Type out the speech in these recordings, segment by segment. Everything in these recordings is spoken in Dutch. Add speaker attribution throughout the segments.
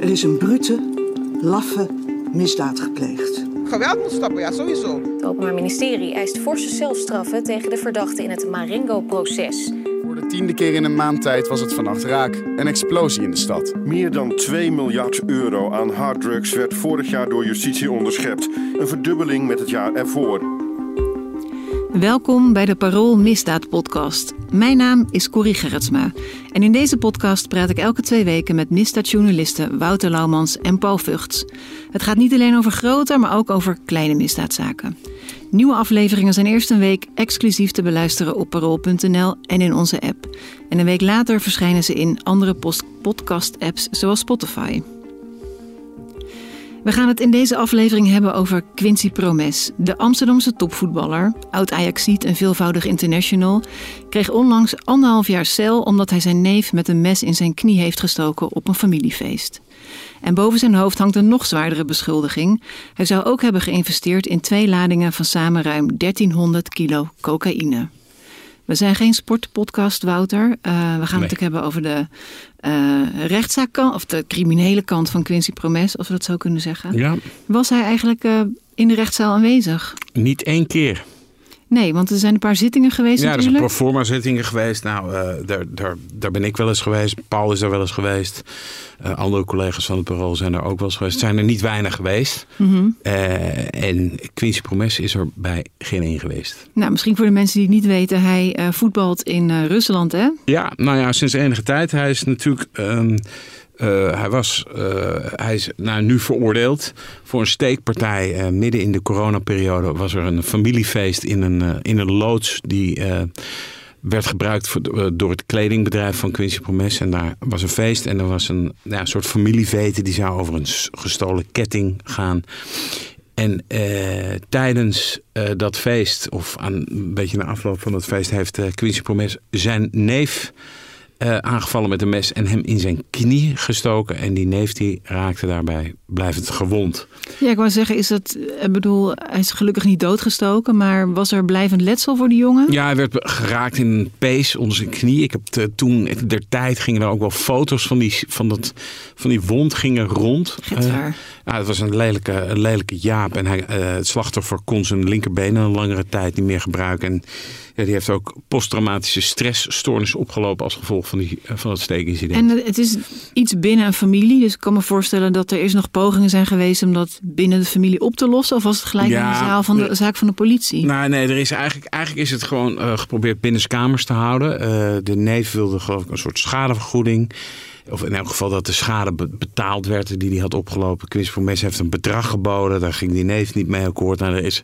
Speaker 1: Er is een brute, laffe misdaad gepleegd.
Speaker 2: Geweld moet stoppen, ja, sowieso.
Speaker 3: Het Openbaar Ministerie eist forse zelfstraffen tegen de verdachten in het Marengo-proces.
Speaker 4: Voor de tiende keer in een maand tijd was het vannacht raak. Een explosie in de stad.
Speaker 5: Meer dan 2 miljard euro aan harddrugs werd vorig jaar door justitie onderschept. Een verdubbeling met het jaar ervoor.
Speaker 6: Welkom bij de Parool Misdaad Podcast. Mijn naam is Corrie Gerritsma. En in deze podcast praat ik elke twee weken met misdaadjournalisten Wouter Laumans en Paul Vugts. Het gaat niet alleen over grote, maar ook over kleine misdaadzaken. Nieuwe afleveringen zijn eerst een week exclusief te beluisteren op parool.nl en in onze app. En een week later verschijnen ze in andere podcast-apps zoals Spotify. We gaan het in deze aflevering hebben over Quincy Promes. De Amsterdamse topvoetballer, oud-Ajaxiet en veelvoudig international, kreeg onlangs anderhalf jaar cel omdat hij zijn neef met een mes in zijn knie heeft gestoken op een familiefeest. En boven zijn hoofd hangt een nog zwaardere beschuldiging. Hij zou ook hebben geïnvesteerd in twee ladingen van samen ruim 1300 kilo cocaïne. We zijn geen sportpodcast, Wouter. Uh, we gaan het ook hebben over de uh, rechtszaak, of de criminele kant van Quincy Promes, als we dat zo kunnen zeggen.
Speaker 7: Ja.
Speaker 6: Was hij eigenlijk uh, in de rechtszaal aanwezig?
Speaker 7: Niet één keer.
Speaker 6: Nee, want er zijn een paar zittingen geweest
Speaker 7: Ja, er zijn proforma zittingen geweest. Nou, uh, daar, daar, daar ben ik wel eens geweest. Paul is er wel eens geweest. Uh, andere collega's van het bureau zijn er ook wel eens geweest. Zijn er niet weinig geweest.
Speaker 6: Mm -hmm.
Speaker 7: uh, en Quincy Promes is er bij geen één geweest.
Speaker 6: Nou, misschien voor de mensen die het niet weten. Hij voetbalt in Rusland, hè?
Speaker 7: Ja, nou ja, sinds enige tijd. Hij is natuurlijk... Um, uh, hij, was, uh, hij is nou, nu veroordeeld voor een steekpartij. Uh, midden in de coronaperiode was er een familiefeest in een, in een loods die werd gebruikt voor, door het kledingbedrijf van Quincy Promes. En daar was een feest en er was een ja, soort familieveten die zou over een gestolen ketting gaan. En tijdens dat feest, of aan, een beetje na afloop van dat feest, heeft Quincy Promes zijn neef uh, aangevallen met een mes en hem in zijn knie gestoken. En die neef die raakte daarbij blijvend gewond.
Speaker 6: Ja, ik wou zeggen, is dat, ik bedoel, hij is gelukkig niet doodgestoken, maar was er blijvend letsel voor die jongen?
Speaker 7: Ja, hij werd geraakt in een pees onder zijn knie. Ik heb te, toen, der tijd gingen er ook wel foto's van die, van dat, van die wond gingen rond.
Speaker 6: Uh,
Speaker 7: ja, het was een lelijke, een lelijke jaap en hij, uh, het slachtoffer kon zijn linkerbeen een langere tijd niet meer gebruiken. En ja, die heeft ook posttraumatische stressstoornis opgelopen als gevolg van, die, van het steekincident.
Speaker 6: En het is iets binnen een familie, dus ik kan me voorstellen dat er eerst nog pogingen zijn geweest om dat binnen de familie op te lossen. Of was het gelijk
Speaker 7: ja,
Speaker 6: in de zaal van de, de, zaak van de politie?
Speaker 7: Nou, nee, er is eigenlijk, eigenlijk is het gewoon uh, geprobeerd binnenskamers te houden. Uh, de neef wilde geloof ik een soort schadevergoeding. Of in elk geval dat de schade betaald werd die hij had opgelopen. Quincy Promes heeft een bedrag geboden. Daar ging die neef niet mee akkoord. Nou, is,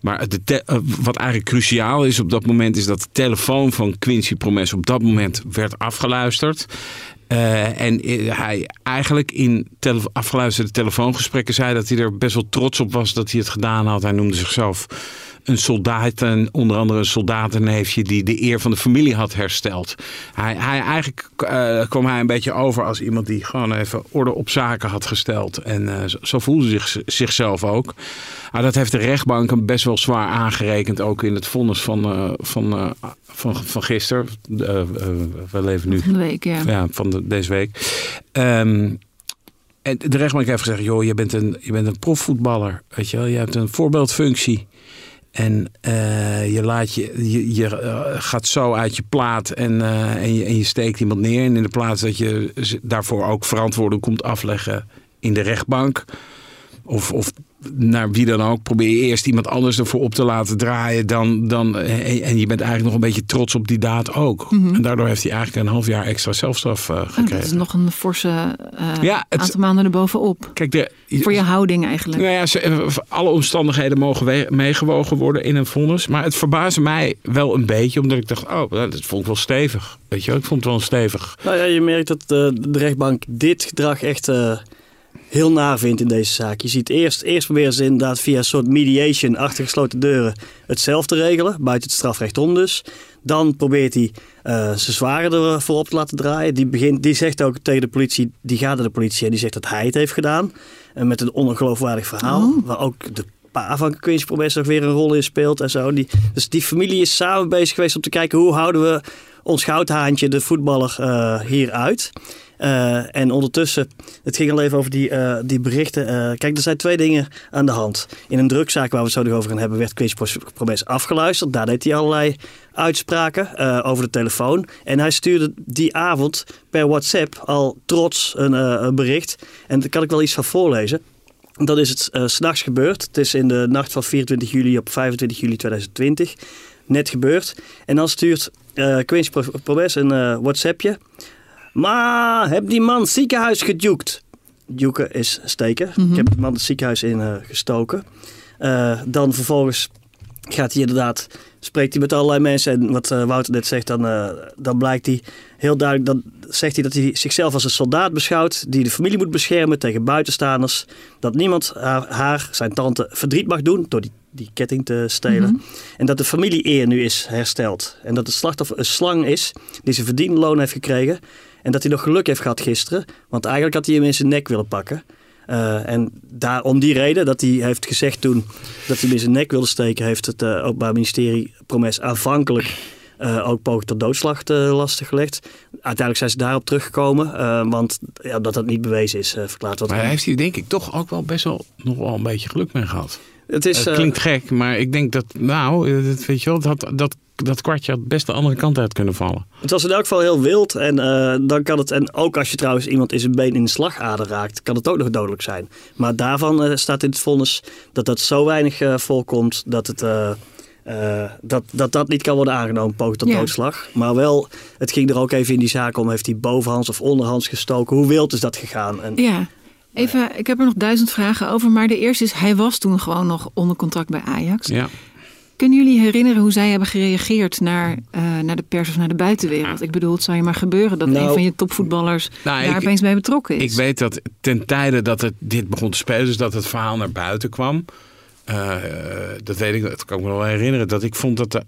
Speaker 7: maar de wat eigenlijk cruciaal is op dat moment... is dat de telefoon van Quincy Promes op dat moment werd afgeluisterd. Uh, en hij eigenlijk in afgeluisterde telefoongesprekken zei dat hij er best wel trots op was dat hij het gedaan had. Hij noemde zichzelf een soldaat en onder andere een soldatenneefje die de eer van de familie had hersteld. Hij, hij eigenlijk uh, kwam hij een beetje over als iemand die gewoon even orde op zaken had gesteld. En uh, zo, voelde zich, zichzelf ook. Uh, dat heeft de rechtbank hem best wel zwaar aangerekend, ook in het vonnis van, uh, van, van, van gisteren. we leven nu
Speaker 6: van de week, ja.
Speaker 7: ja van de, deze week. Um, en de rechtbank heeft gezegd: joh, je bent een, je bent een profvoetballer. Weet je wel, je hebt een voorbeeldfunctie. En uh, je, laat je, je, uh, gaat zo uit je plaat en, uh, en, je, en je steekt iemand neer. En in de plaats dat je daarvoor ook verantwoording komt afleggen in de rechtbank. Of, of naar wie dan ook, probeer je eerst iemand anders ervoor op te laten draaien. Dan, dan, en, je bent eigenlijk nog een beetje trots op die daad ook.
Speaker 6: Mhm.
Speaker 7: Mm -hmm. En daardoor heeft hij eigenlijk een half jaar extra zelfstraf uh, gekregen.
Speaker 6: Oh, dat is nog een forse uh, ja, het, aantal maanden erbovenop.
Speaker 7: Kijk, de,
Speaker 6: Voor je houding eigenlijk.
Speaker 7: Nou ja, ze, alle omstandigheden mogen meegewogen worden in een vonnis. Maar het verbaasde mij wel een beetje, omdat ik dacht, oh, dat vond ik wel stevig. Weet je wel, ik vond het wel stevig.
Speaker 8: Nou ja, je merkt dat de, de rechtbank dit gedrag echt... Heel naar vindt in deze zaak. Je ziet eerst, eerst proberen ze inderdaad via een soort mediation achter gesloten deuren het zelf te regelen, buiten het strafrecht om dus. Dan probeert hij uh, zijn zware ervoor op te laten draaien. Die, begint, die zegt ook tegen de politie, die gaat naar de politie en die zegt dat hij het heeft gedaan. En met een ongeloofwaardig verhaal, oh. waar ook de pa van Quincy Promes nog weer een rol in speelt en zo. Die, dus die familie is samen bezig geweest om te kijken hoe houden we ons goudhaantje, de voetballer, uh, hier Eh, en ondertussen, het ging al even over die, eh, die berichten. Eh, kijk, er zijn twee dingen aan de hand. In een drugzaak waar we het zo nog over gaan hebben, werd Quincy Promes afgeluisterd. Daar deed hij allerlei uitspraken over de telefoon. En hij stuurde die avond per WhatsApp al trots een, bericht. En daar kan ik wel iets van voorlezen. Dat is het uh, s'nachts gebeurd. Het is in de nacht van 24 juli op 25 juli 2020. Net gebeurd. En dan stuurt uh, Quincy Promes een WhatsAppje. Maar heb die man ziekenhuis geduwd? Duken is steken.
Speaker 6: Mhm.
Speaker 8: Ik heb de man het ziekenhuis in uh, gestoken. Uh, dan vervolgens gaat hij inderdaad, spreekt hij met allerlei mensen. En wat uh, Wouter net zegt, dan, dan blijkt hij heel duidelijk, dan zegt hij dat hij zichzelf als een soldaat beschouwt. Die de familie moet beschermen tegen buitenstaanders. Dat niemand haar, haar zijn tante, verdriet mag doen door die, die ketting te stelen.
Speaker 6: Mhm.
Speaker 8: En dat de familie-eer nu is hersteld. En dat het slachtoffer een slang is die zijn verdiende loon heeft gekregen. En dat hij nog geluk heeft gehad gisteren. Want eigenlijk had hij hem in zijn nek willen pakken. Uh, en daar, om die reden dat hij heeft gezegd toen dat hij hem in zijn nek wilde steken, heeft het uh, Openbaar Ministerie Promes aanvankelijk uh, ook poging tot doodslag te lastig gelegd. Uiteindelijk zijn ze daarop teruggekomen, want ja, dat dat niet bewezen is, verklaard. Wat
Speaker 7: maar heeft hij denk ik toch ook wel best wel nog wel een beetje geluk mee gehad.
Speaker 8: Het, is,
Speaker 7: het klinkt gek, maar ik denk dat, nou, dat, weet je wel, dat, dat dat kwartje had best de andere kant uit kunnen vallen.
Speaker 8: Het was in elk geval heel wild. En uh, dan kan het, en ook als je trouwens iemand in zijn been in de slagader raakt, kan het ook nog dodelijk zijn. Maar daarvan uh, staat in het vonnis dat dat zo weinig uh, voorkomt dat het. dat, dat dat niet kan worden aangenomen, poging tot
Speaker 6: Ja.
Speaker 8: doodslag. Maar wel, het ging er ook even in die zaak om, heeft hij bovenhands of onderhands gestoken? Hoe wild is dat gegaan? En,
Speaker 6: Ja. Even, ik heb er nog duizend vragen over, maar de eerste is, hij was toen gewoon nog onder contract bij Ajax.
Speaker 7: Ja.
Speaker 6: Kunnen jullie herinneren hoe zij hebben gereageerd naar, uh, naar de pers of naar de buitenwereld? Ik bedoel, het zou je maar gebeuren dat
Speaker 8: Nou,
Speaker 6: een van je topvoetballers
Speaker 7: Nou,
Speaker 6: daar
Speaker 7: ik-
Speaker 6: opeens bij betrokken is.
Speaker 7: Ik weet dat ten tijde dat het, dit begon te spelen, dus dat het verhaal naar buiten kwam. eh, dat weet ik, dat kan ik me wel herinneren. Dat ik vond dat de,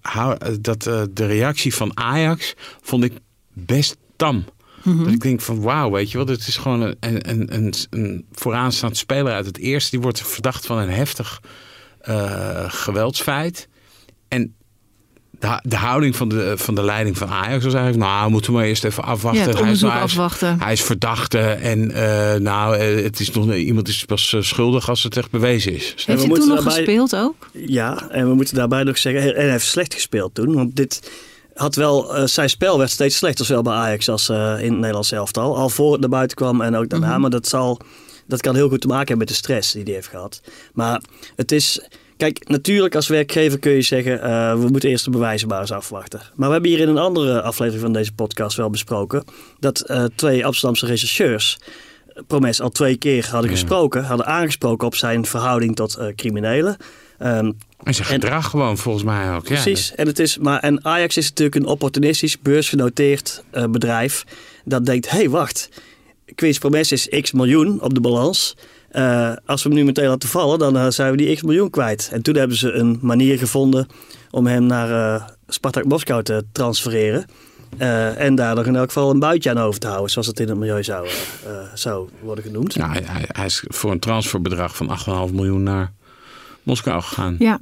Speaker 7: dat, eh, de reactie van Ajax vond ik best tam.
Speaker 6: Mhm.
Speaker 7: Dat ik denk van wauw, weet je wel, dit is gewoon een, een, een, een vooraanstaand speler uit het eerste. Die wordt verdacht van een heftig eh, geweldsfeit. En de, de houding van de, van de leiding van Ajax was eigenlijk... nou, moeten we maar eerst even afwachten.
Speaker 6: ja, het
Speaker 7: Hij is-
Speaker 6: afwachten.
Speaker 7: hij is verdachte en eh, nou, eh, het is nog, iemand is pas eh, schuldig als het echt bewezen is.
Speaker 6: Heeft
Speaker 8: we
Speaker 6: hij
Speaker 8: moeten
Speaker 6: toen nog
Speaker 8: daarbij-
Speaker 6: gespeeld ook?
Speaker 8: Ja, en we moeten daarbij nog zeggen, en hij heeft slecht gespeeld toen. Want dit had wel, zijn spel werd steeds slechter, zowel bij Ajax als eh, in het Nederlands elftal. Al voor het naar buiten kwam en ook daarna.
Speaker 6: Mhm.
Speaker 8: Maar dat, zal, dat kan heel goed te maken hebben met de stress die hij heeft gehad. Maar het is, kijk, natuurlijk als werkgever kun je zeggen, eh, we moeten eerst de bewijzen maar eens afwachten. Maar we hebben hier in een andere aflevering van deze podcast wel besproken, dat eh, twee Amsterdamse rechercheurs Promes al twee keer hadden gesproken, hadden aangesproken op zijn verhouding tot eh, criminelen. Ehm,
Speaker 7: En zijn
Speaker 8: En-
Speaker 7: gedrag gewoon volgens mij ook. Ja,
Speaker 8: Precies. En, het is, maar, en Ajax is natuurlijk een opportunistisch, beursgenoteerd eh, bedrijf. Dat denkt, hé hey, wacht, Quincy Promes is x miljoen op de balans. Eh, als we hem nu meteen laten vallen, dan eh, zijn we die x miljoen kwijt. En toen hebben ze een manier gevonden om hem naar eh Spartak Moskou te transfereren. Eh, en daar nog in elk geval een buitje aan over te houden, zoals het in het milieu zou, zou worden genoemd.
Speaker 7: Nou, hij, hij- is voor een transferbedrag van 8,5 miljoen naar Moskou gegaan.
Speaker 6: Ja.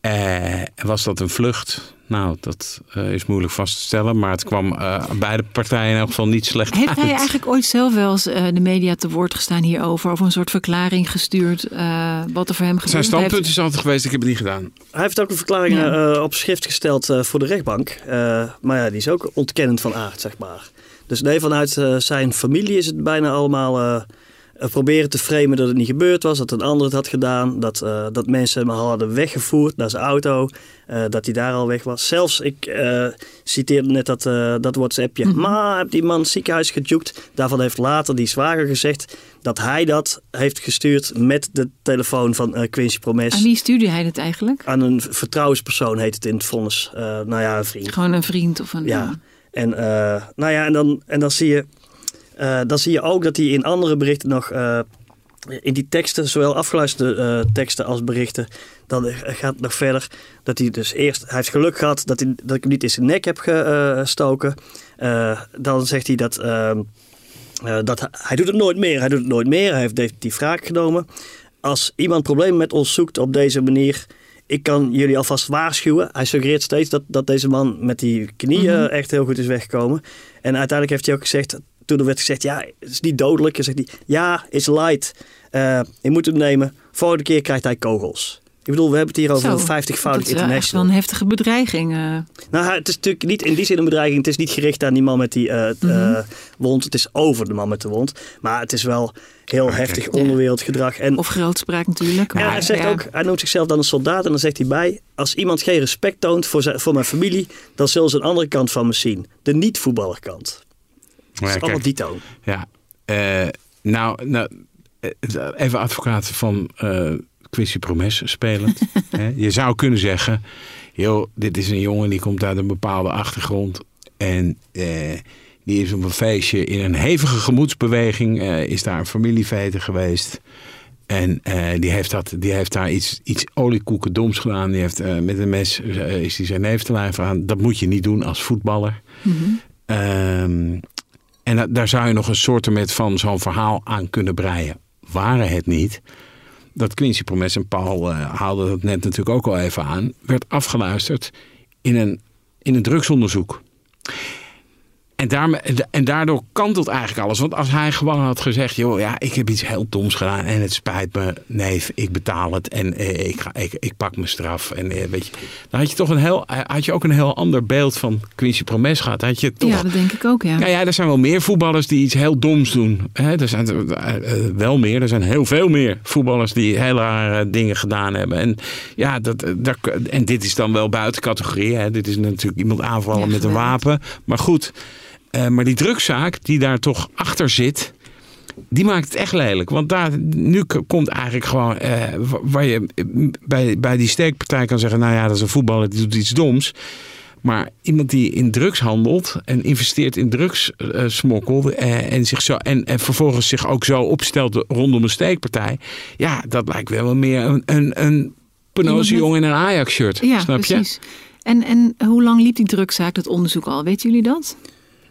Speaker 7: Eh, was dat een vlucht? Nou, dat eh, is moeilijk vast te stellen. Maar het kwam eh, beide partijen in elk geval niet slecht
Speaker 6: Heeft
Speaker 7: uit.
Speaker 6: hij eigenlijk ooit zelf wel eens eh, de media te woord gestaan hierover? Of een soort verklaring gestuurd eh, wat er voor hem gebeurd
Speaker 7: Zijn standpunt is altijd geweest, ik heb het niet gedaan.
Speaker 8: Hij heeft ook een verklaring
Speaker 6: Ja.
Speaker 8: eh, op schrift gesteld eh, voor de rechtbank. Eh, maar ja, die is ook ontkennend van aard, zeg maar. Dus nee, vanuit zijn familie is het bijna allemaal proberen te framen dat het niet gebeurd was. Dat een ander het had gedaan. Dat, eh, dat mensen hem al hadden weggevoerd naar zijn auto. eh, dat hij daar al weg was. Zelfs, ik eh, citeerde net dat, eh, dat WhatsAppje.
Speaker 6: Mhm.
Speaker 8: Maar heb die man ziekenhuis gejoekt. Daarvan heeft later die zwager gezegd dat hij dat heeft gestuurd met de telefoon van eh, Quincy Promes.
Speaker 6: Aan wie stuurde hij het eigenlijk?
Speaker 8: Aan een vertrouwenspersoon heet het in het vonnis. Eh, nou ja, een vriend.
Speaker 6: Gewoon een vriend of een...
Speaker 8: Ja. En, eh, nou ja, en, dan, en dan, zie je, eh, dan zie je ook dat hij in andere berichten nog... eh, in die teksten, zowel afgeluisterde eh, teksten als berichten... dan gaat het nog verder. Dat hij dus eerst... Hij heeft geluk gehad dat, hij, dat ik hem niet in zijn nek heb gestoken. Dan zegt hij dat... ehm, eh, dat hij, hij doet het nooit meer. Hij doet het nooit meer. Hij heeft definitief wraak genomen. Als iemand problemen met ons zoekt op deze manier... Ik kan jullie alvast waarschuwen. Hij suggereert steeds dat, dat deze man met die knieën
Speaker 6: Mhm.
Speaker 8: echt heel goed is weggekomen. En uiteindelijk heeft hij ook gezegd... toen er werd gezegd, ja, het is niet dodelijk. Dan zegt hij, ja, is light. Eh, je moet hem nemen. Volgende keer krijgt hij kogels. Ik bedoel, we hebben het hier over
Speaker 6: Zo,
Speaker 8: een 50-voudig
Speaker 6: Dat is wel echt wel
Speaker 8: international.
Speaker 6: een heftige bedreiging. eh.
Speaker 8: Nou, het is natuurlijk niet in die zin een bedreiging. Het is niet gericht aan die man met die eh,
Speaker 6: Mhm.
Speaker 8: eh, wond. Het is over de man met de wond. Maar het is wel heel heftig
Speaker 6: Ja.
Speaker 8: onderwereldgedrag. En,
Speaker 6: Of grootspraak natuurlijk.
Speaker 8: en
Speaker 6: maar
Speaker 8: hij zegt
Speaker 6: ja.
Speaker 8: ook, hij noemt zichzelf dan een soldaat. En dan zegt hij bij, als iemand geen respect toont voor, zijn, voor mijn familie, dan zullen ze een andere kant van me zien. De niet-voetballerkant.
Speaker 7: Maar
Speaker 8: is
Speaker 7: ja,
Speaker 8: allemaal dito.
Speaker 7: Ja, eh, nou, nou, eh, even advocaat van eh Quincy Promes spelend. Je zou kunnen zeggen, joh, dit is een jongen die komt uit een bepaalde achtergrond. En die is op een feestje in een hevige gemoedsbeweging, is daar een familieveten geweest. En die, heeft dat, die heeft daar iets, iets oliekoekendoms gedaan. Die heeft met een mes is die zijn neef te lijf aan. Dat moet je niet doen als voetballer. Ehm, en da- daar zou je nog een soort met van zo'n verhaal aan kunnen breien. Waren het niet dat Quincy Promes en Paul eh, haalden dat net natuurlijk ook al even aan, werd afgeluisterd in een, in een drugsonderzoek. En, daarmee, en daardoor kantelt eigenlijk alles. Want als hij gewoon had gezegd: joh, ja, ik heb iets heel doms gedaan en het spijt me, neef, ik betaal het en eh, ik, ga, ik, ik pak mijn straf. En eh, weet je, dan had je toch een heel, had je ook een heel ander beeld van Quincy Promes gehad. Had je toch
Speaker 6: Ja, dat denk ik ook, ja.
Speaker 7: ja, ja, er zijn wel meer voetballers die iets heel doms doen. Hè, er zijn eh, eh, wel meer, er zijn heel veel meer voetballers die hele rare dingen gedaan hebben. En, ja, dat, eh, daar, en dit is dan wel buiten categorie. Hè. Dit is natuurlijk iemand aanvallen
Speaker 6: Ja,
Speaker 7: met een wapen. Maar goed, eh, maar die drugszaak die daar toch achter zit, die maakt het echt lelijk. Want daar, nu komt eigenlijk gewoon eh, wa- waar je eh, bij, bij die steekpartij kan zeggen: Nou ja, dat is een voetballer die doet iets doms. Maar iemand die in drugs handelt en investeert in drugssmokkel eh, en, zich zo, en, en vervolgens zich ook zo opstelt rondom een steekpartij. Ja, dat lijkt wel meer een, een, een penose jongen in een Ajax-shirt.
Speaker 6: Ja,
Speaker 7: snap je?
Speaker 6: En, en hoe lang liep die drugzaak, dat onderzoek al? Weten jullie dat?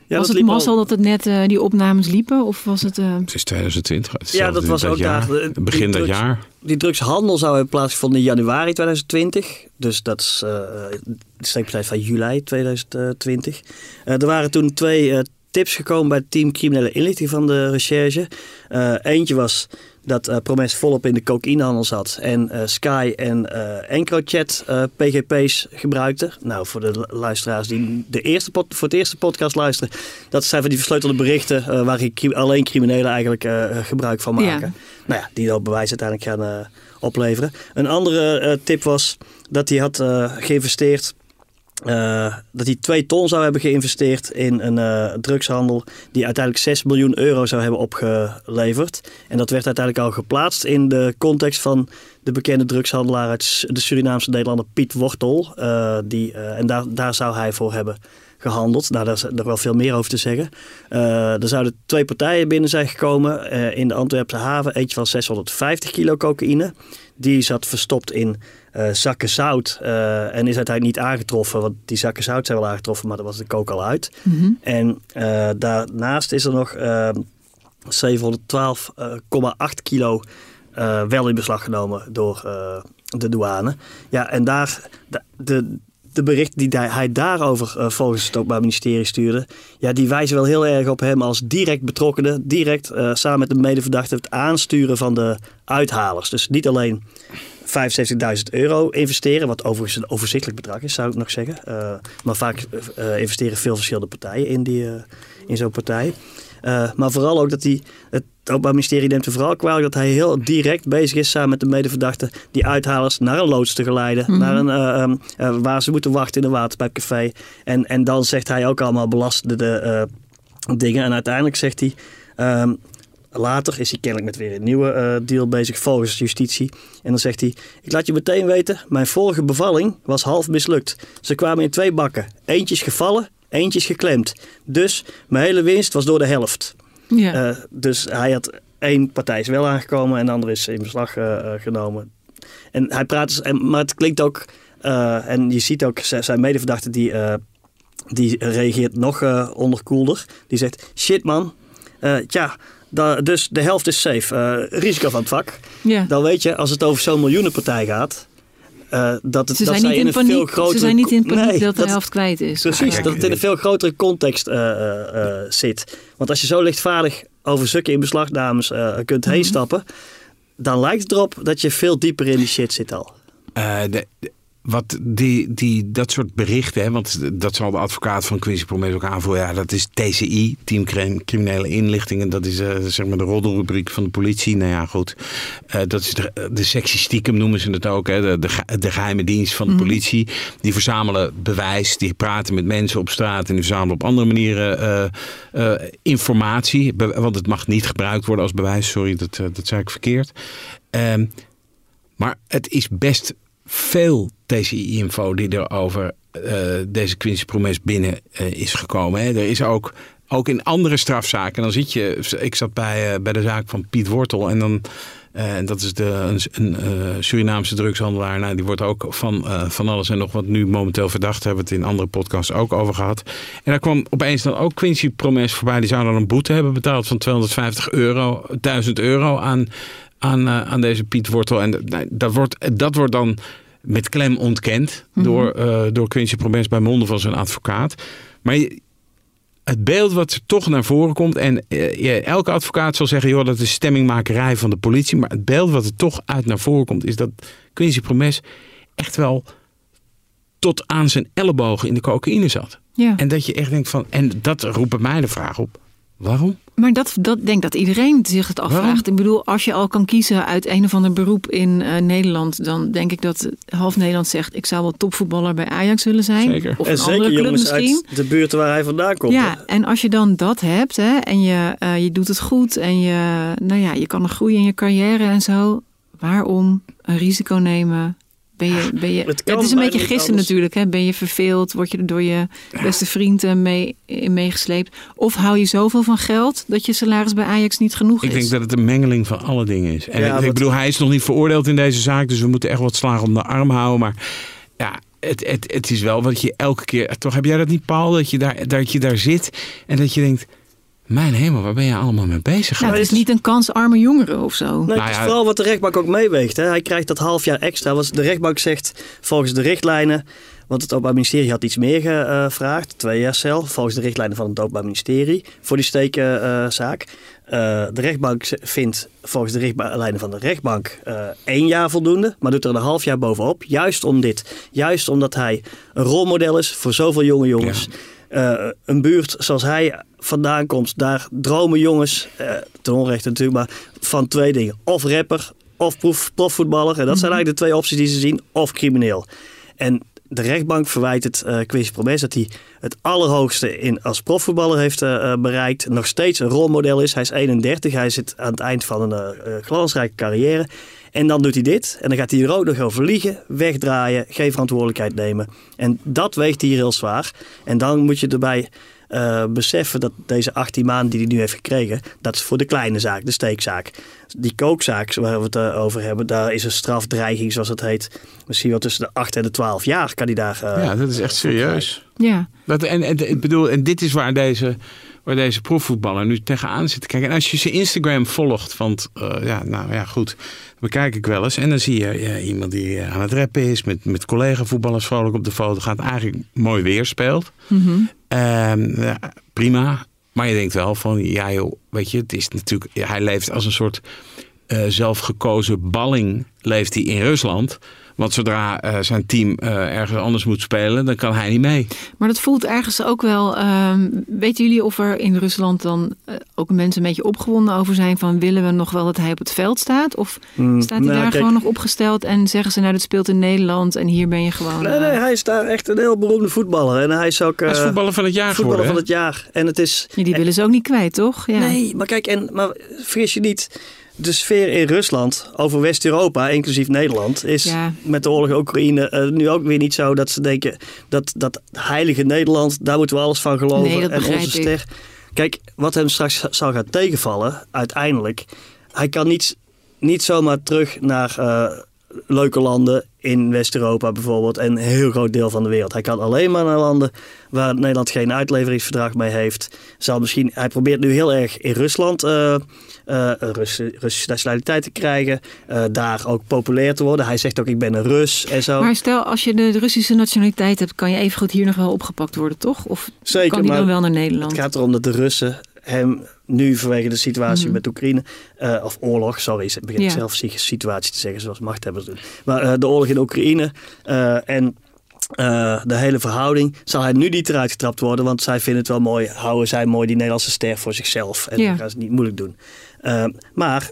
Speaker 8: Ja,
Speaker 6: was het
Speaker 8: liep al-
Speaker 6: mazzel dat het net eh, die opnames liepen? Of was het... eh,
Speaker 7: Het is 2020. het is
Speaker 8: Ja, dat was ook
Speaker 7: jaar,
Speaker 8: daar, de-
Speaker 7: Begin dat
Speaker 8: drugs-
Speaker 7: jaar.
Speaker 8: Die drugshandel zou hebben plaatsgevonden in januari 2020. Dus dat is eh, de steekpartij van juli 2020. Eh, er waren toen twee tips gekomen bij het team criminele inlichting van de recherche. Eh, eentje was dat eh, Promes volop in de cocaïnehandel zat en eh, Sky en eh EncroChat PGP's gebruikte. Nou, voor de lu- luisteraars die de eerste pod- voor het eerste podcast luisteren, dat zijn van die versleutelde berichten waar alleen criminelen eigenlijk gebruik van
Speaker 6: Ja.
Speaker 8: maken. Nou ja, die dat bewijs uiteindelijk gaan opleveren. Een andere tip was dat hij had geïnvesteerd. Eh, dat hij 2 ton zou hebben geïnvesteerd in een eh, drugshandel die uiteindelijk 6 miljoen euro zou hebben opgeleverd. En dat werd uiteindelijk al geplaatst in de context van de bekende drugshandelaar uit de Surinaamse Nederlander Piet Wortel. eh, die, en daar, daar zou hij voor hebben gehandeld. Nou, daar is nog wel veel meer over te zeggen. Eh, er zouden twee partijen binnen zijn gekomen eh, in de Antwerpse haven. Eentje van 650 kilo cocaïne. Die zat verstopt in eh, zakken zout en is uiteindelijk niet aangetroffen. Want die zakken zout zijn wel aangetroffen, maar daar was de kook al uit.
Speaker 6: mhm.
Speaker 8: En daarnaast is er nog eh, 712,8 kilo wel in beslag genomen door de douane. Ja, en daar, de, de, de berichten die hij, daarover eh, volgens het Openbaar Ministerie stuurde, ja, die wijzen wel heel erg op hem als direct betrokkenen, direct eh, samen met de medeverdachte het aansturen van de uithalers. Dus niet alleen 75.000 euro investeren, wat overigens een overzichtelijk bedrag is, zou ik nog zeggen. Eh, maar vaak investeren veel verschillende partijen in, die, in zo'n partij. Eh, maar vooral ook dat hij, het Openbaar Ministerie neemt er vooral kwalijk dat hij heel direct bezig is samen met de medeverdachte die uithalers naar een loods te geleiden. Naar een, eh, ehm, eh, waar ze moeten wachten in een waterpijpcafé. En, en dan zegt hij ook allemaal belastende dingen. En uiteindelijk zegt hij... ehm, Later is hij kennelijk met weer een nieuwe deal bezig volgens justitie. En dan zegt hij: Ik laat je meteen weten, mijn vorige bevalling was half mislukt. Ze kwamen in twee bakken. Eentje is gevallen, eentje is geklemd. Dus mijn hele winst was door de helft.
Speaker 6: ja.
Speaker 8: Eh, dus hij had één partij is wel aangekomen en de andere is in beslag eh, eh, genomen. En hij praat, dus- en, maar het klinkt ook, en je ziet ook zijn medeverdachte die, die reageert nog onderkoelder. Die zegt: Shit man, tja, da- dus de helft is safe. Risico van het vak.
Speaker 6: ja.
Speaker 8: Dan weet je, als het over zo'n miljoenenpartij gaat, eh, dat, het,
Speaker 6: Ze
Speaker 8: dat
Speaker 6: zijn,
Speaker 8: zij
Speaker 6: niet
Speaker 8: in
Speaker 6: in
Speaker 8: een veel
Speaker 6: paniek,
Speaker 8: grotere...
Speaker 6: ze zijn niet in paniek
Speaker 8: Nee,
Speaker 6: dat de helft kwijt is.
Speaker 8: Precies,
Speaker 7: Kijk,
Speaker 8: dat het in een veel grotere context eh, eh, eh, zit. Want als je zo lichtvaardig over stukken in beslagnames eh, kunt heen stappen, dan lijkt het erop dat je veel dieper in die shit zit al.
Speaker 7: Eh, de, de- wat die, die, dat soort berichten, hè, want dat zal de advocaat van Quincy Promes ook aanvoeren. Ja, dat is TCI, Team Crim- Criminele Inlichtingen. Dat is eh, zeg maar de roddelrubriek van de politie. Nou ja, goed. Eh, dat is de, de sectie stiekem noemen ze het ook. Hè, de, de, ge- de geheime dienst van de politie. Die verzamelen bewijs. Die praten met mensen op straat. En die verzamelen op andere manieren eh, informatie. Be- want het mag niet gebruikt worden als bewijs. Sorry, dat, dat zei ik verkeerd. Ehm, maar het is best veel TCI-info die er over eh, deze Quincy Promes binnen eh, is gekomen. Hè. Er is ook, ook in andere strafzaken. Dan zit je, ik zat bij, eh, bij de zaak van Piet Wortel en dan. en dat is de, een, een Surinaamse drugshandelaar. Nou, die wordt ook van, van alles en nog wat nu momenteel verdacht. Hebben we het in andere podcasts ook over gehad. En daar kwam opeens dan ook Quincy Promes voorbij. Die zou dan een boete hebben betaald van 250 euro, 1000 euro aan, aan, eh, aan deze Piet Wortel. En dat- nou, dat wordt, dat wordt dan met klem ontkend door, eh, door Quincy Promes bij monden van zijn advocaat. Maar je- het beeld wat er toch naar voren komt. En eh, elke advocaat zal zeggen: joh, dat is stemmingmakerij van de politie. Maar het beeld wat er toch uit naar voren komt, is dat Quincy Promes echt wel tot aan zijn ellebogen in de cocaïne zat.
Speaker 6: Ja.
Speaker 7: En dat je echt denkt van. En dat roept bij mij de vraag op: waarom?
Speaker 6: Maar dat, dat denk dat iedereen zich het afvraagt.
Speaker 7: Waarom?
Speaker 6: Ik bedoel, als je al kan kiezen uit een of ander beroep in eh, Nederland, dan denk ik dat half Nederland zegt: ik zou wel topvoetballer bij Ajax willen zijn.
Speaker 7: Zeker.
Speaker 6: Of
Speaker 8: en
Speaker 6: een
Speaker 8: zeker
Speaker 6: andere club
Speaker 8: jongens
Speaker 6: misschien.
Speaker 8: uit de buurten waar hij vandaan komt.
Speaker 6: Ja, en als je dan dat hebt hè, en je, eh, je doet het goed en je, nou ja, je kan nog groeien in je carrière en zo, waarom een risico nemen? Ben je, ben je,
Speaker 8: Het
Speaker 6: Ja,
Speaker 8: kan
Speaker 6: het is een beetje gissen natuurlijk. Hè? Ben je verveeld? Word je er door je beste vrienden mee, in meegesleept? Of hou je zoveel van geld dat je salaris bij Ajax niet genoeg
Speaker 7: Ik
Speaker 6: is?
Speaker 7: denk dat het een mengeling van alle dingen is. En
Speaker 8: Ja,
Speaker 7: ik, ik bedoel, hij is nog niet veroordeeld in deze zaak. Dus we moeten echt wat slagen om de arm houden. Maar ja, het, het, het is wel wat je elke keer... Toch heb jij dat niet, Paul? Dat je daar, dat je daar zit en dat je denkt... Mijn hemel, waar ben je allemaal mee bezig?
Speaker 6: Nou, het is niet een kansarme jongere of zo.
Speaker 8: Nee,
Speaker 7: Nou
Speaker 8: het is
Speaker 7: ja,
Speaker 8: vooral wat de rechtbank ook meeweegt. Hè. Hij krijgt dat half jaar extra. Wat de rechtbank zegt volgens de richtlijnen. Want het Openbaar Ministerie had iets meer gevraagd. Twee jaar cel. Volgens de richtlijnen van het Openbaar Ministerie. Voor die steekzaak. de rechtbank vindt volgens de richtlijnen van de rechtbank eh, één jaar voldoende. Maar doet er een half jaar bovenop. Juist om dit. Juist omdat hij een rolmodel is voor zoveel jonge jongens. Eh, een buurt zoals hij vandaan komt, daar dromen jongens, eh, ten onrechte natuurlijk, maar van twee dingen. Of rapper, of prof, profvoetballer. En dat zijn eigenlijk de twee opties die ze zien. Of crimineel. En de rechtbank verwijt het uh, Quincy Promes dat hij het allerhoogste in als profvoetballer heeft uh, bereikt. Nog steeds een rolmodel is. Hij is 31. Hij zit aan het eind van een glansrijke carrière. En dan doet hij dit. En dan gaat hij er ook nog over liegen, wegdraaien, geen verantwoordelijkheid nemen. En dat weegt hier heel zwaar. En dan moet je erbij uh, beseffen dat deze 18 maanden die hij nu heeft gekregen, dat is voor de kleine zaak, de steekzaak. Die kookzaak waar we het uh, over hebben, daar is een strafdreiging, zoals het heet. Misschien wel tussen de 8 en de 12 jaar kan hij daar. Uh,
Speaker 7: ja, dat is echt serieus.
Speaker 6: Ja.
Speaker 7: Dat, en, en, ik bedoel, en dit is waar deze, waar deze profvoetballer nu tegenaan zit te kijken. En als je zijn Instagram volgt, want uh, ja, nou ja, goed, bekijk ik wel eens. En dan zie je ja, iemand die aan het rappen is, met, met collega-voetballers vrolijk op de foto gaat, eigenlijk mooi weer speelt.
Speaker 6: Mhm.
Speaker 7: Mm -hmm. Ja, prima. Maar je denkt wel van, ja joh, weet je, het is natuurlijk, hij leeft als een soort uh, zelfgekozen balling, leeft hij in Rusland. Want zodra uh, zijn team uh, ergens anders moet spelen, dan kan hij niet mee.
Speaker 6: Maar dat voelt ergens ook wel. Uh, weten jullie of er in Rusland dan uh, ook mensen een beetje opgewonden over zijn van willen we nog wel dat hij op het veld staat? Of mm, staat hij nou, daar kijk, gewoon nog opgesteld en zeggen ze nou dat speelt in Nederland en hier ben je gewoon.
Speaker 8: Nee, nee, hij is daar echt een heel beroemde voetballer. En hij is ook.
Speaker 7: hij is voetballer van het jaar
Speaker 8: voetballer
Speaker 7: geworden,
Speaker 8: van het jaar. En het is.
Speaker 6: Ja, die willen ze ook niet kwijt, toch? Ja.
Speaker 8: Nee, maar kijk, en, maar vergis je niet de sfeer in Rusland over West-Europa, inclusief Nederland, is ja. met de oorlog in Oekraïne uh, nu ook weer niet zo dat ze denken dat dat heilige Nederland, daar moeten we alles van geloven.
Speaker 6: Nee,
Speaker 8: en onze
Speaker 6: ik.
Speaker 8: ster. Kijk, wat hem straks zal gaan tegenvallen, uiteindelijk, hij kan niet, niet zomaar terug naar. Uh, leuke landen in West-Europa bijvoorbeeld en een heel groot deel van de wereld. Hij kan alleen maar naar landen waar Nederland geen uitleveringsverdrag mee heeft. Zal misschien, hij probeert nu heel erg in Rusland uh, uh, Russische nationaliteit te krijgen. Uh, daar ook populair te worden. Hij zegt ook ik ben een Rus en zo.
Speaker 6: Maar stel als je de Russische nationaliteit hebt, kan je even goed hier nog wel opgepakt worden, toch? Of
Speaker 8: Zeker,
Speaker 6: kan die dan wel naar Nederland?
Speaker 8: Het gaat erom dat de Russen hem nu vanwege de situatie
Speaker 6: Mhm.
Speaker 8: met Oekraïne, uh, of oorlog, sorry, ik begin
Speaker 6: Ja.
Speaker 8: zelf situatie te zeggen zoals machthebbers doen. Maar uh, de oorlog in Oekraïne uh, en uh, de hele verhouding, zal hij nu niet eruit getrapt worden, want zij vinden het wel mooi, houden zij mooi die Nederlandse ster voor zichzelf. En
Speaker 6: Ja.
Speaker 8: dan gaan ze het niet moeilijk doen. Uh, maar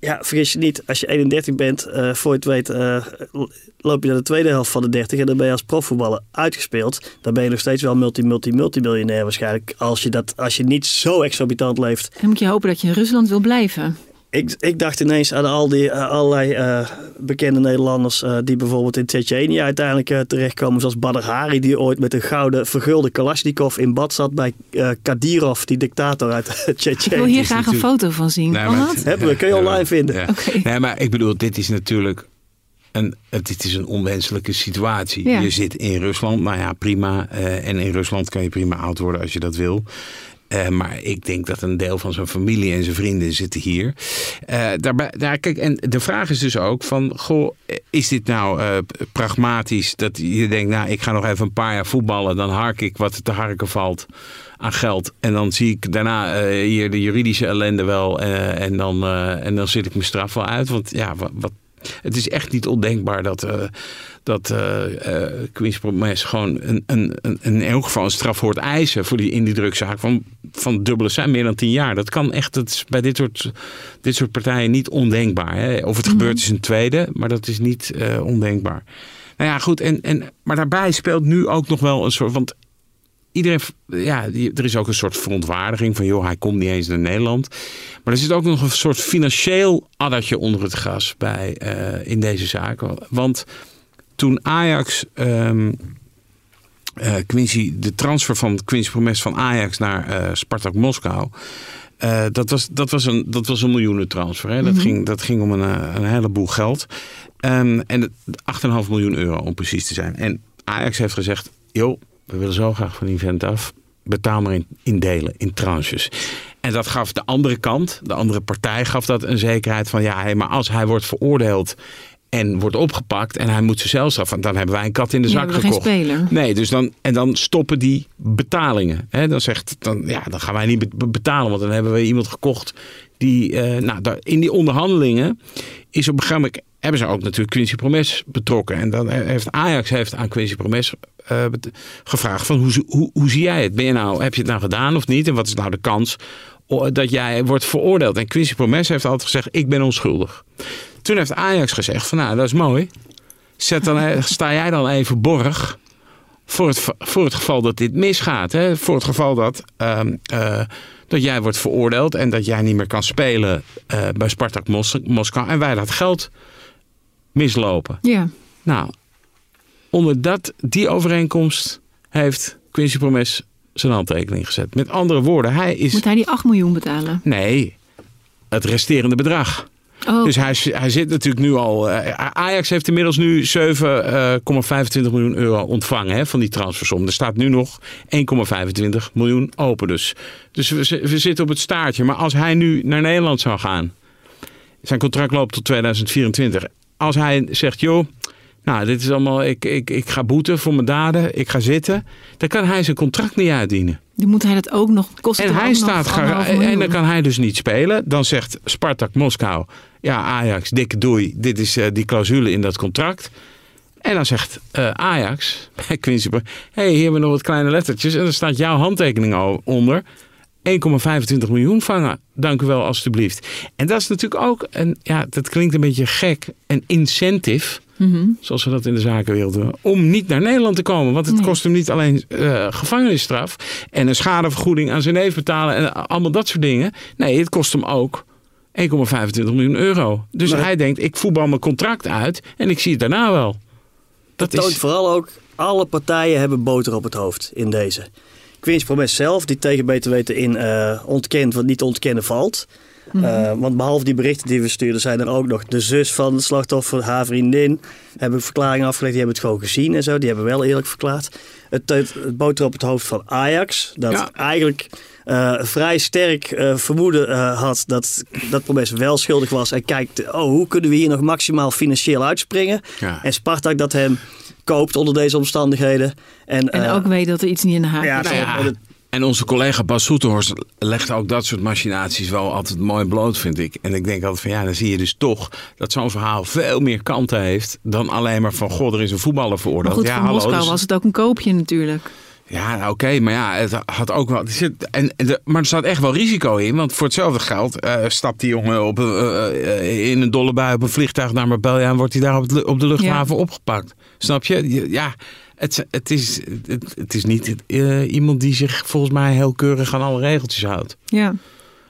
Speaker 8: ja, vergis je niet, als je 31 bent, uh, voor je het weet, uh, loop je naar de tweede helft van de 30 en dan ben je als profvoetballer uitgespeeld. Dan ben je nog steeds wel multi, multi, multimiljonair waarschijnlijk. Als je, dat, als je niet zo exorbitant leeft.
Speaker 6: Dan moet je hopen dat je in Rusland wil blijven.
Speaker 8: Ik, ik dacht ineens aan al die uh, allerlei uh, bekende Nederlanders uh, die bijvoorbeeld in Tsjetsjenië uiteindelijk uh, terechtkomen. Zoals Badr Hari, die ooit met een gouden vergulde Kalashnikov in bad zat bij uh, Kadyrov, die dictator uit Tsjetsjenië.
Speaker 6: Ik wil hier graag een foto van zien.
Speaker 7: Nee,
Speaker 6: kan
Speaker 7: maar het-
Speaker 8: Hebben we, kun je online vinden.
Speaker 7: Ja. Nee, maar ik bedoel, dit is natuurlijk een, het dit is een onwenselijke situatie.
Speaker 6: Ja.
Speaker 7: Je zit in Rusland, nou ja, prima. eh, en in Rusland kan je prima oud worden als je dat wil. Eh, maar ik denk dat een deel van zijn familie en zijn vrienden zitten hier. Eh, daarbij, daar, kijk, en de vraag is dus ook van, goh, is dit nou eh, pragmatisch dat je denkt, nou, ik ga nog even een paar jaar voetballen, dan hark ik wat te harken valt aan geld. En dan zie ik daarna hier de juridische ellende wel en, dan, en dan zit ik mijn straf wel uit. Want ja, wat het is echt niet ondenkbaar dat, eh dat Queen's Promes gewoon een, een, een, in elk geval een straf hoort eisen voor die, in die drugzaak van, van dubbele zijn, meer dan tien jaar. Dat kan echt, dat is bij dit soort, dit soort partijen niet ondenkbaar. Hè? Of het gebeurt is een tweede, maar dat is niet ondenkbaar. Nou ja, goed, en, en, maar daarbij speelt nu ook nog wel een soort, want iedereen, ja, er is ook een soort verontwaardiging van, joh, hij komt niet eens naar Nederland. Maar er zit ook nog een soort financieel addertje onder het gras bij eh, in deze zaak. Want toen Ajax, ehm, eh, Quincy, de transfer van Quincy Promes van Ajax naar eh, Spartak Moskou. dat, was, dat, was een, dat was een miljoenentransfer. Hè? Dat, ging, dat ging om een, een heleboel geld. Ehm, en het- 8,5 miljoen euro om precies te zijn. En Ajax heeft gezegd: joh, we willen zo graag van die vent af. Betaal maar in, in delen, in tranches. En dat gaf de andere kant, de andere partij, gaf dat een zekerheid van ja, hé, maar als hij wordt veroordeeld en wordt opgepakt en hij moet zijn celstraf, dan hebben wij een kat in de zak gekocht. Nee, dus dan, en dan stoppen die betalingen. Dan zegt, dan, ja, dan gaan wij niet be- betalen, want dan hebben we iemand gekocht die, eh, nou, daar, in die onderhandelingen is op een gegeven moment hebben ze ook natuurlijk Quincy Promes betrokken. En dan heeft Ajax heeft aan Quincy Promes eh, gevraagd van hoe, hoe, hoe zie jij het? Ben je nou, heb je het nou gedaan of niet? En wat is nou de kans dat jij wordt veroordeeld? En Quincy Promes heeft altijd gezegd, ik ben onschuldig. Toen heeft Ajax gezegd van nou, dat is mooi. Zet dan, eh, sta jij dan even borg voor het, voor het geval dat dit misgaat. Hè? Voor het geval dat, ehm, eh, dat jij wordt veroordeeld en dat jij niet meer kan spelen eh, bij Spartak Mos Moskou. En wij dat geld mislopen.
Speaker 6: Ja.
Speaker 7: Nou, onder dat, die overeenkomst heeft Quincy Promes zijn handtekening gezet. Met andere woorden, hij is...
Speaker 6: Moet hij die 8 miljoen betalen?
Speaker 7: Nee, het resterende bedrag.
Speaker 6: Oh,
Speaker 7: Dus hij, hij zit natuurlijk nu al. eh, Ajax heeft inmiddels nu 7,25 miljoen euro ontvangen hè, van die transfersom. Er staat nu nog 1,25 miljoen open. Dus, dus we zitten op het staartje. Maar als hij nu naar Nederland zou gaan. Zijn contract loopt tot 2024. Als hij zegt, joh. Nou, dit is allemaal. Ik, ik, ik ga boeten voor mijn daden. Ik ga zitten. Dan kan hij zijn contract niet uitdienen.
Speaker 6: die moet hij dat ook nog kosten.
Speaker 7: En hij staat
Speaker 6: nog
Speaker 7: en dan kan hij dus niet spelen. Dan zegt Spartak Moskou: Ja, Ajax, dikke doei. Dit is eh, die clausule in dat contract. En dan zegt eh, Ajax bij Quincy: Hé, hey, hier hebben we nog wat kleine lettertjes. En dan staat jouw handtekening al onder. 1,25 miljoen vangen. Dank u wel, alstublieft. En dat is natuurlijk ook, een, ja, dat klinkt een beetje gek, een incentive
Speaker 6: Mhm.
Speaker 7: zoals we dat in de zakenwereld doen, om niet naar Nederland te komen. Want het
Speaker 6: Nee.
Speaker 7: kost hem niet alleen eh, gevangenisstraf en een schadevergoeding aan zijn neef betalen en allemaal dat soort dingen. Nee, het kost hem ook 1,25 miljoen euro. Dus
Speaker 8: Maar-
Speaker 7: hij denkt, ik voetbal mijn contract uit en ik zie het daarna wel. Dat
Speaker 8: Dat toont
Speaker 7: is,
Speaker 8: vooral ook, alle partijen hebben boter op het hoofd in deze. Queen's Promes zelf, die tegen beter weten in eh, ontkent wat niet te ontkennen valt. Uh, want behalve die berichten die we stuurden, zijn er ook nog de zus van het slachtoffer, haar vriendin. Hebben verklaringen afgelegd, die hebben het gewoon gezien en zo. Die hebben wel eerlijk verklaard. Het, het, het boter op het hoofd van Ajax. Dat eigenlijk uh, vrij sterk uh, vermoeden uh, had dat dat Promes wel schuldig was. En kijkt, oh, hoe kunnen we hier nog maximaal financieel uitspringen?
Speaker 7: Ja.
Speaker 8: En Spartak dat hem koopt onder deze omstandigheden. En,
Speaker 6: En ook weet dat er iets niet in de haak
Speaker 8: ja,
Speaker 6: is.
Speaker 7: ja.
Speaker 8: dat-
Speaker 7: En onze collega Bas Soeterhorst legt ook dat soort machinaties wel altijd mooi bloot, vind ik. En ik denk altijd van ja, dan zie je dus toch dat zo'n verhaal veel meer kanten heeft dan alleen maar van goh, er is een voetballer
Speaker 6: Maar
Speaker 7: veroordeeld.
Speaker 6: goed,
Speaker 7: ja,
Speaker 6: voor
Speaker 7: hallo,
Speaker 6: Moskou
Speaker 7: dus-
Speaker 6: was het ook een koopje natuurlijk.
Speaker 7: Ja, nou, oké, maar ja, het had ook wel. er zit- En, en de, maar er staat echt wel risico in, want voor hetzelfde geld eh, stapt die jongen op, eh, eh, in een dolle bui op een vliegtuig naar Marbella en wordt hij daar op de luchthaven opgepakt. Snap je? Ja, het, het, is, het, het is niet eh, iemand die zich volgens mij heel keurig aan alle regeltjes houdt.
Speaker 6: Ja.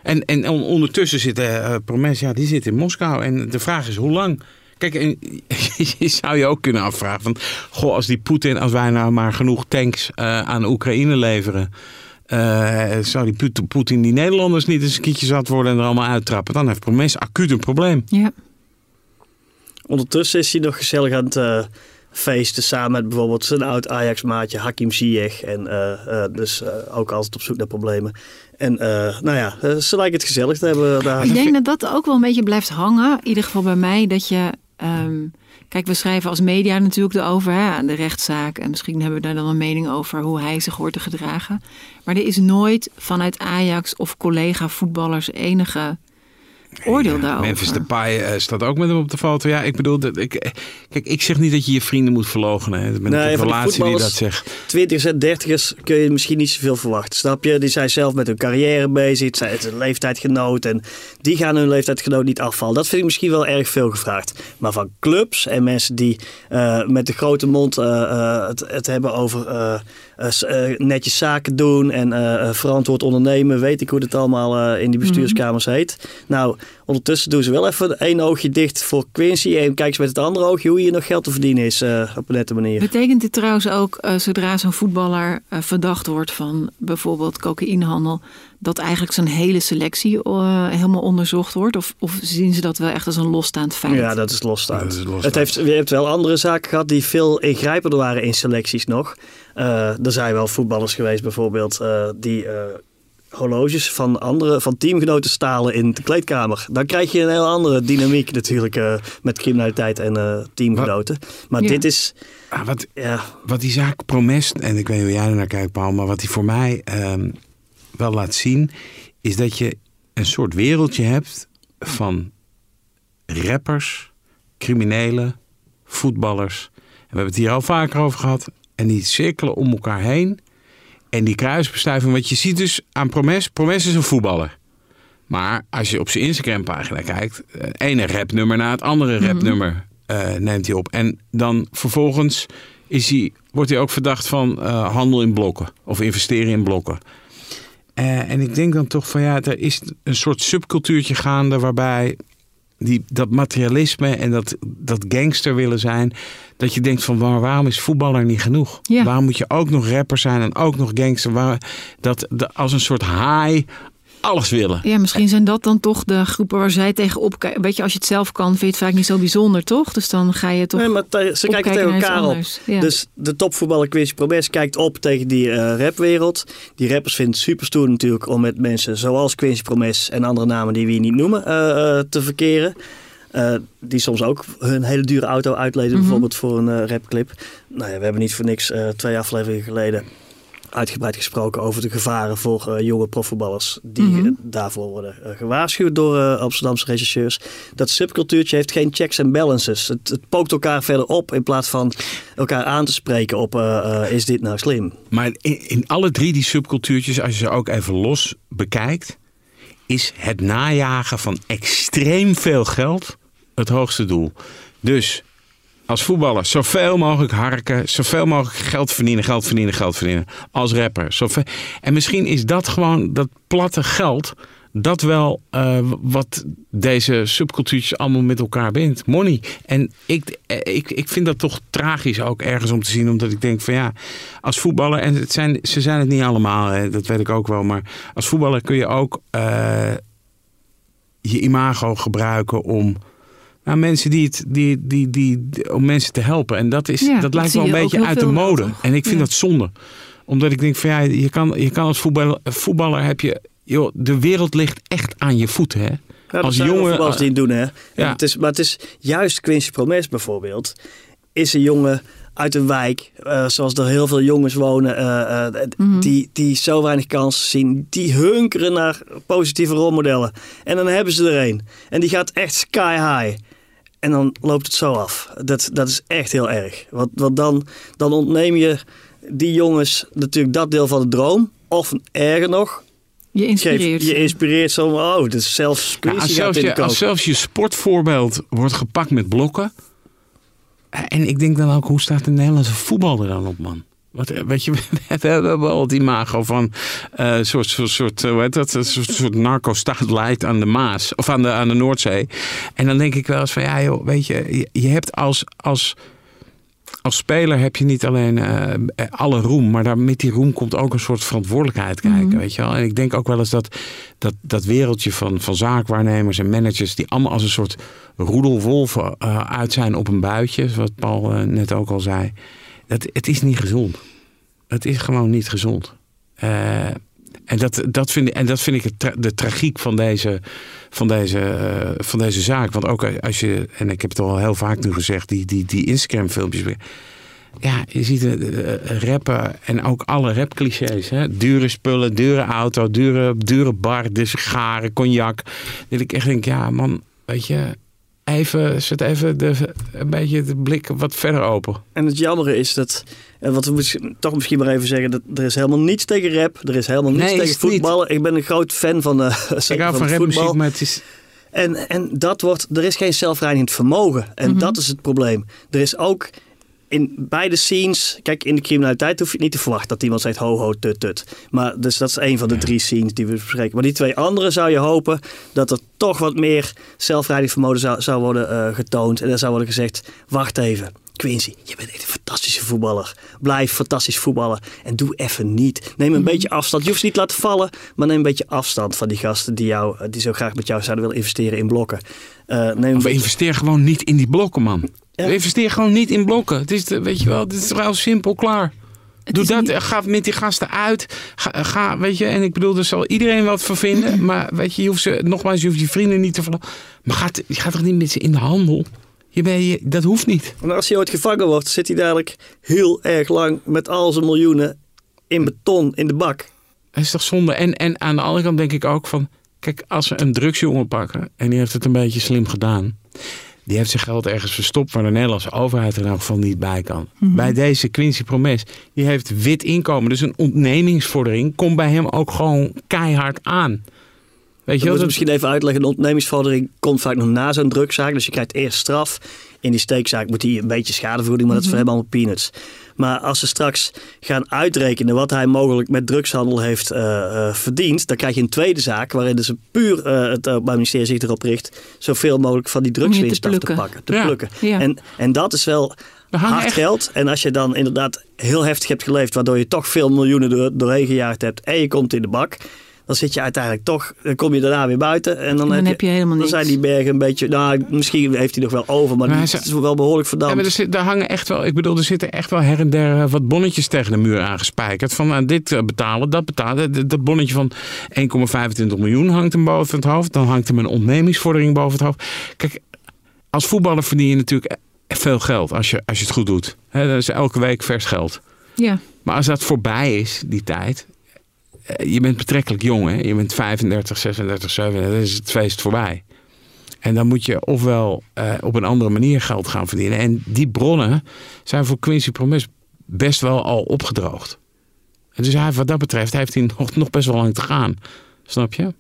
Speaker 7: En, en on- ondertussen zit eh Promes, ja, die zit in Moskou. En de vraag is hoe lang? Kijk, en je zou je ook kunnen afvragen van... Goh, als die Poetin, als wij nou maar genoeg tanks eh, aan Oekraïne leveren... eh, zou die Poet- Poetin die Nederlanders niet eens een kietje zat worden en er allemaal uittrappen? Dan heeft Promes acuut een probleem.
Speaker 6: ja.
Speaker 8: Ondertussen is hij nog gezellig aan het eh, feesten samen met bijvoorbeeld zijn oud Ajax-maatje Hakim Ziyech. En eh, eh, dus eh, ook altijd op zoek naar problemen. En nou ja, ze lijken het gezellig te hebben daar.
Speaker 6: Ik denk dat dat ook wel een beetje blijft hangen. In ieder geval bij mij. Dat je. ehm, kijk, we schrijven als media natuurlijk erover. Hè, de rechtszaak. En misschien hebben we daar dan een mening over hoe hij zich hoort te gedragen. Maar er is nooit vanuit Ajax of collega voetballers enige oordeel daarover.
Speaker 7: Memphis Depay eh, staat ook met hem op de foto. Ja, ik bedoel, dat, ik, eh, kijk, ik zeg niet dat je je vrienden moet verloochenen. hè. Ik ben
Speaker 8: Nee,
Speaker 7: natuurlijk
Speaker 8: van
Speaker 7: de
Speaker 8: die
Speaker 7: dat zegt.
Speaker 8: Twintigers en dertigers kun je misschien niet zoveel verwachten. Snap je? Die zijn zelf met hun carrière bezig. Het zijn een leeftijdgenoot. En die gaan hun leeftijdgenoot niet afvallen. Dat vind ik misschien wel erg veel gevraagd. Maar van clubs en mensen die eh, met de grote mond eh, eh, het, het hebben over eh, eh, netjes zaken doen. En eh, verantwoord ondernemen. Weet ik hoe het allemaal in die bestuurskamers heet. Nou, ondertussen doen ze wel even één oogje dicht voor Quincy. En kijken ze met het andere oogje hoe hier nog geld te verdienen is. op een nette manier.
Speaker 6: Betekent dit trouwens ook, eh, zodra zo'n voetballer verdacht wordt van bijvoorbeeld cocaïnehandel, dat eigenlijk zijn hele selectie helemaal onderzocht wordt? Of, of zien ze dat wel echt als een losstaand feit?
Speaker 8: Ja, dat is losstaand.
Speaker 7: Dat is losstaand.
Speaker 8: Het heeft, je hebt wel andere zaken gehad die veel ingrijpender waren in selecties nog. Eh, er zijn wel voetballers geweest bijvoorbeeld eh, die eh, horloges van, andere, van teamgenoten stalen in de kleedkamer. Dan krijg je een heel andere dynamiek natuurlijk eh, met criminaliteit en eh, teamgenoten. Maar
Speaker 6: Ja.
Speaker 8: dit is,
Speaker 7: Ah, wat,
Speaker 8: ja,
Speaker 7: wat die zaak Promes, en ik weet niet hoe jij er naar kijkt, Paul, maar wat die voor mij ehm, wel laat zien, is dat je een soort wereldje hebt van rappers, criminelen, voetballers. En we hebben het hier al vaker over gehad. En die cirkelen om elkaar heen. En die kruisbestuiving, wat je ziet dus aan Promes. Promes is een voetballer. Maar als je op zijn Instagram-pagina kijkt, het ene rapnummer na het andere rapnummer eh, neemt hij op. En dan vervolgens is hij, wordt hij ook verdacht van eh, handel in blokken of investeren in blokken. Eh, en ik denk dan toch van ja, er is een soort subcultuurtje gaande waarbij die, dat materialisme en dat, dat gangster willen zijn. Dat je denkt van waar- waarom is voetballer niet genoeg?
Speaker 6: Ja.
Speaker 7: Waarom moet je ook nog rapper zijn en ook nog gangster? Waar, dat, dat als een soort haai alles willen.
Speaker 6: Ja, misschien zijn dat dan toch de groepen waar zij tegenop kijken. Weet je, als je het zelf kan, vind je het vaak niet zo bijzonder, toch? Dus dan ga je toch
Speaker 8: nee, maar te- ze kijken
Speaker 6: opkijken
Speaker 8: tegen elkaar op.
Speaker 6: Ja.
Speaker 8: Dus de topvoetballer Quincy Promes kijkt op tegen die eh, rapwereld. Die rappers vinden het super stoer natuurlijk om met mensen zoals Quincy Promes en andere namen die we hier niet noemen eh, eh, te verkeren. Eh, die soms ook hun hele dure auto uitleden,
Speaker 6: Mhm.
Speaker 8: bijvoorbeeld voor een eh, rapclip. Nou ja, we hebben niet voor niks eh, twee afleveringen geleden uitgebreid gesproken over de gevaren voor eh, jonge profvoetballers die
Speaker 6: Mhm.
Speaker 8: eh, daarvoor worden eh, gewaarschuwd door eh, Amsterdamse rechercheurs. Dat subcultuurtje heeft geen checks en balances. Het, het pookt elkaar verder op in plaats van elkaar aan te spreken op is dit nou slim?
Speaker 7: Maar in, in alle drie die subcultuurtjes, als je ze ook even los bekijkt, is het najagen van extreem veel geld het hoogste doel. Dus als voetballer zoveel mogelijk harken, zoveel mogelijk geld verdienen, geld verdienen, geld verdienen. Als rapper. Zoveel. En misschien is dat gewoon dat platte geld. Dat wel eh, wat deze subcultuurtjes allemaal met elkaar bindt. Money. En ik, eh, ik, ik vind dat toch tragisch ook ergens om te zien. Omdat ik denk van ja, als voetballer... En het zijn, ze zijn het niet allemaal, dat weet ik ook wel. Maar als voetballer kun je ook... eh, je imago gebruiken om nou, mensen die het, die, die, die, om mensen te helpen. En dat, is,
Speaker 6: Ja,
Speaker 7: dat
Speaker 6: dat
Speaker 7: lijkt wel een beetje uit de mode. En ik vind
Speaker 6: Ja.
Speaker 7: dat zonde. Omdat ik denk van ja, je kan, je kan als voetballer, voetballer heb je. Joh, de wereld ligt echt aan je voeten. Hè?
Speaker 8: Ja, dat
Speaker 7: als jongen.
Speaker 8: voetballers die het doen, hè.
Speaker 7: Ja.
Speaker 8: Het is, maar het is juist Quincy Promes bijvoorbeeld. Is een jongen uit een wijk, eh, zoals er heel veel jongens wonen, eh, eh, die, die zo weinig kansen zien. Die hunkeren naar positieve rolmodellen. En dan hebben ze er een. En die gaat echt sky high. En dan loopt het zo af. Dat, dat is echt heel erg. Want, want dan, dan ontneem je die jongens natuurlijk dat deel van de droom. Of erger nog,
Speaker 6: Je
Speaker 8: geef,
Speaker 6: inspireert
Speaker 8: je
Speaker 6: ze.
Speaker 8: inspireert zo. Oh, dus zelfs
Speaker 7: Ja, als, zelfs je, als zelfs je sportvoorbeeld wordt gepakt met blokken. En ik denk dan ook, hoe staat de Nederlandse voetbal er dan op, man? Wat, eh, weet je, we hebben wel het imago van eh, een soort, soort, soort, eh, hoe heet dat? Een soort, soort narco-staat leidt aan de Maas of aan de, aan de Noordzee. En dan denk ik wel eens van, ja joh, weet je, je, hebt als, als, als speler heb je niet alleen alle roem, maar daar, met die roem komt ook een soort verantwoordelijkheid kijken, weet je wel. En ik denk ook wel eens dat dat, dat wereldje van, van zaakwaarnemers en managers, die allemaal als een soort roedelwolven eh, uit zijn op een buitje, zoals Paul net ook al zei. Dat, het is niet gezond. Het is gewoon niet gezond. Eh, en, dat, dat vind, en dat vind ik het de tragiek van deze, van, deze, eh, van deze zaak. Want ook als je, en ik heb het al heel vaak nu gezegd, die, die, die Instagram-filmpjes. Ja, je ziet eh, rappen en ook alle rapclichés. Hè? Dure spullen, dure auto, dure, dure bar, dus garen, cognac. Dat ik echt denk, ja man, weet je, even, zet even de, een beetje de blik wat verder open.
Speaker 8: En het jammere is dat, en wat we misschien- toch misschien maar even zeggen, dat er is helemaal niets tegen rap, er is helemaal niets
Speaker 7: Nee,
Speaker 8: tegen
Speaker 7: het niet.
Speaker 8: voetballen. Ik ben een groot fan van, eh
Speaker 7: Ik hou
Speaker 8: van, voetbal.
Speaker 7: maar het is...
Speaker 8: En, en dat wordt, er is geen zelfrijdend vermogen. En
Speaker 6: Mhm.
Speaker 8: dat is het probleem. Er is ook in beide scenes, kijk, in de criminaliteit hoef je niet te verwachten dat iemand zegt ho ho tut tut. Maar dus dat is een van de drie scenes die we bespreken. Maar die twee andere zou je hopen dat er toch wat meer zelfrijdend vermogen zou, zou worden eh, getoond. En er zou worden gezegd, wacht even. Quincy, je bent echt een fantastische voetballer. Blijf fantastisch voetballen. En doe even niet. Neem een beetje afstand. Je hoeft ze niet te laten vallen. Maar neem een beetje afstand van die gasten die, jou, die zo graag met jou zouden willen investeren in blokken. Eh, neem
Speaker 7: Of
Speaker 8: beetje-
Speaker 7: investeer gewoon niet in die blokken, man.
Speaker 8: Ja.
Speaker 7: Investeer gewoon niet in blokken. Het is, de- weet je wel, het is wel simpel, klaar.
Speaker 6: Het
Speaker 7: Doe dat,
Speaker 6: niet-
Speaker 7: ga met die gasten uit. Ga, ga, weet je, en ik bedoel, er zal iedereen wat van vinden. Maar weet je, je hoeft ze, nogmaals, je hoeft je vrienden niet te verlaten. Maar gaat, je gaat toch niet met ze in de handel? Je ben, je, dat hoeft niet.
Speaker 8: En als hij ooit gevangen wordt, zit hij dadelijk heel erg lang met al zijn miljoenen in beton in de bak.
Speaker 7: Dat is toch zonde? En, en aan de andere kant denk ik ook van... Kijk, als ze een drugsjongen pakken en die heeft het een beetje slim gedaan... die heeft zijn geld ergens verstopt waar de Nederlandse overheid er in elk geval niet bij kan. Bij deze Quincy Promes, die heeft wit inkomen. Dus een ontnemingsvordering komt bij hem ook gewoon keihard aan. Weet je wel?
Speaker 8: moet
Speaker 7: Dat,
Speaker 8: misschien even uitleggen. Een ontnemingsvordering komt vaak nog na zo'n drugzaak. Dus je krijgt eerst straf. In die steekzaak moet hij een beetje schadevergoeding, maar dat is voor hem allemaal peanuts. Maar als ze straks gaan uitrekenen wat hij mogelijk met drugshandel heeft eh, verdiend, dan krijg je een tweede zaak waarin dus puur eh, het Openbaar Ministerie zich erop richt zoveel mogelijk van die drugswinst af te pakken. Te
Speaker 7: Ja.
Speaker 8: plukken.
Speaker 6: Ja.
Speaker 8: En, en dat is wel hard
Speaker 7: echt-
Speaker 8: geld. En als je dan inderdaad heel heftig hebt geleefd, waardoor je toch veel miljoenen door, doorheen gejaagd hebt en je komt in de bak, dan zit je uiteindelijk toch, dan kom je daarna weer buiten en dan,
Speaker 6: Dan heb je helemaal
Speaker 8: dan zijn die bergen een beetje, nou misschien heeft hij nog wel over, maar,
Speaker 7: Maar
Speaker 8: het is wel behoorlijk
Speaker 7: Ja,
Speaker 8: verdampt.
Speaker 7: maar er, zit, daar hangen echt wel, ik bedoel, er zitten echt wel her en der eh, wat bonnetjes tegen de muur aangespijkerd. Van nou, dit eh, betalen, dat betalen. Dat- bonnetje van 1,25 miljoen hangt hem boven het hoofd. Dan hangt hem een ontnemingsvordering boven het hoofd. Kijk, als voetballer verdien je natuurlijk e- veel geld als je, als je het goed doet. Hè, dat is elke week vers geld.
Speaker 6: Ja,
Speaker 7: Maar als dat voorbij is, die tijd. Eh, Je bent betrekkelijk jong, hè? Je bent 35, 36, 37. Dan is het feest voorbij. En dan moet je ofwel eh, op een andere manier geld gaan verdienen. En die bronnen zijn voor Quincy Promes best wel al opgedroogd. En dus hij, wat dat betreft heeft hij nog, nog best wel lang te gaan. Snap je?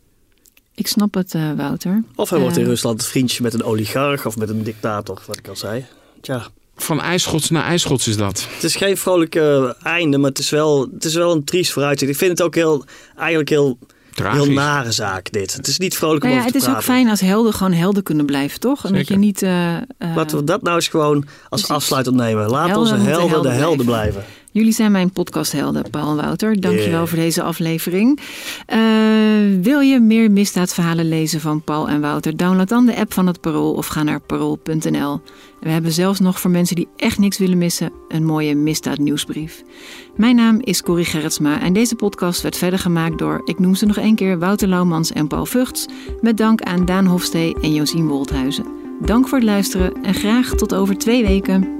Speaker 6: ik snap het, eh, Wouter.
Speaker 8: of hij wordt in Rusland vriendje met een oligarch of met een dictator, wat ik al zei. Tja,
Speaker 7: Van ijsschots naar ijsschots is dat.
Speaker 8: het is geen vrolijk eh, einde, maar het is, wel, het is wel een triest vooruitzicht. Ik vind het ook heel, eigenlijk heel,
Speaker 7: Tragisch.
Speaker 8: heel nare zaak dit. Het is niet vrolijk om
Speaker 6: Nou ja,
Speaker 8: over
Speaker 6: het is ook fijn als helden gewoon helden kunnen blijven, toch? En dat je niet... eh, eh,
Speaker 8: Laten we dat nou eens gewoon als
Speaker 6: Precies.
Speaker 8: afsluitend nemen. Laat
Speaker 6: Helden
Speaker 8: onze helden de
Speaker 6: helden
Speaker 8: helden blijven.
Speaker 6: Jullie zijn mijn podcasthelden, Paul en Wouter. Dankjewel
Speaker 8: Yeah.
Speaker 6: voor deze aflevering. Eh, wil je meer misdaadverhalen lezen van Paul en Wouter? Download dan de app van het Parool of ga naar parool.nl. We hebben zelfs nog voor mensen die echt niks willen missen een mooie misdaadnieuwsbrief. Mijn naam is Corrie Gerritsma en deze podcast werd verder gemaakt door, ik noem ze nog één keer, Wouter Laumans en Paul Vugts. Met dank aan Daan Hofstee en Josien Wolthuizen. Dank voor het luisteren en graag tot over twee weken.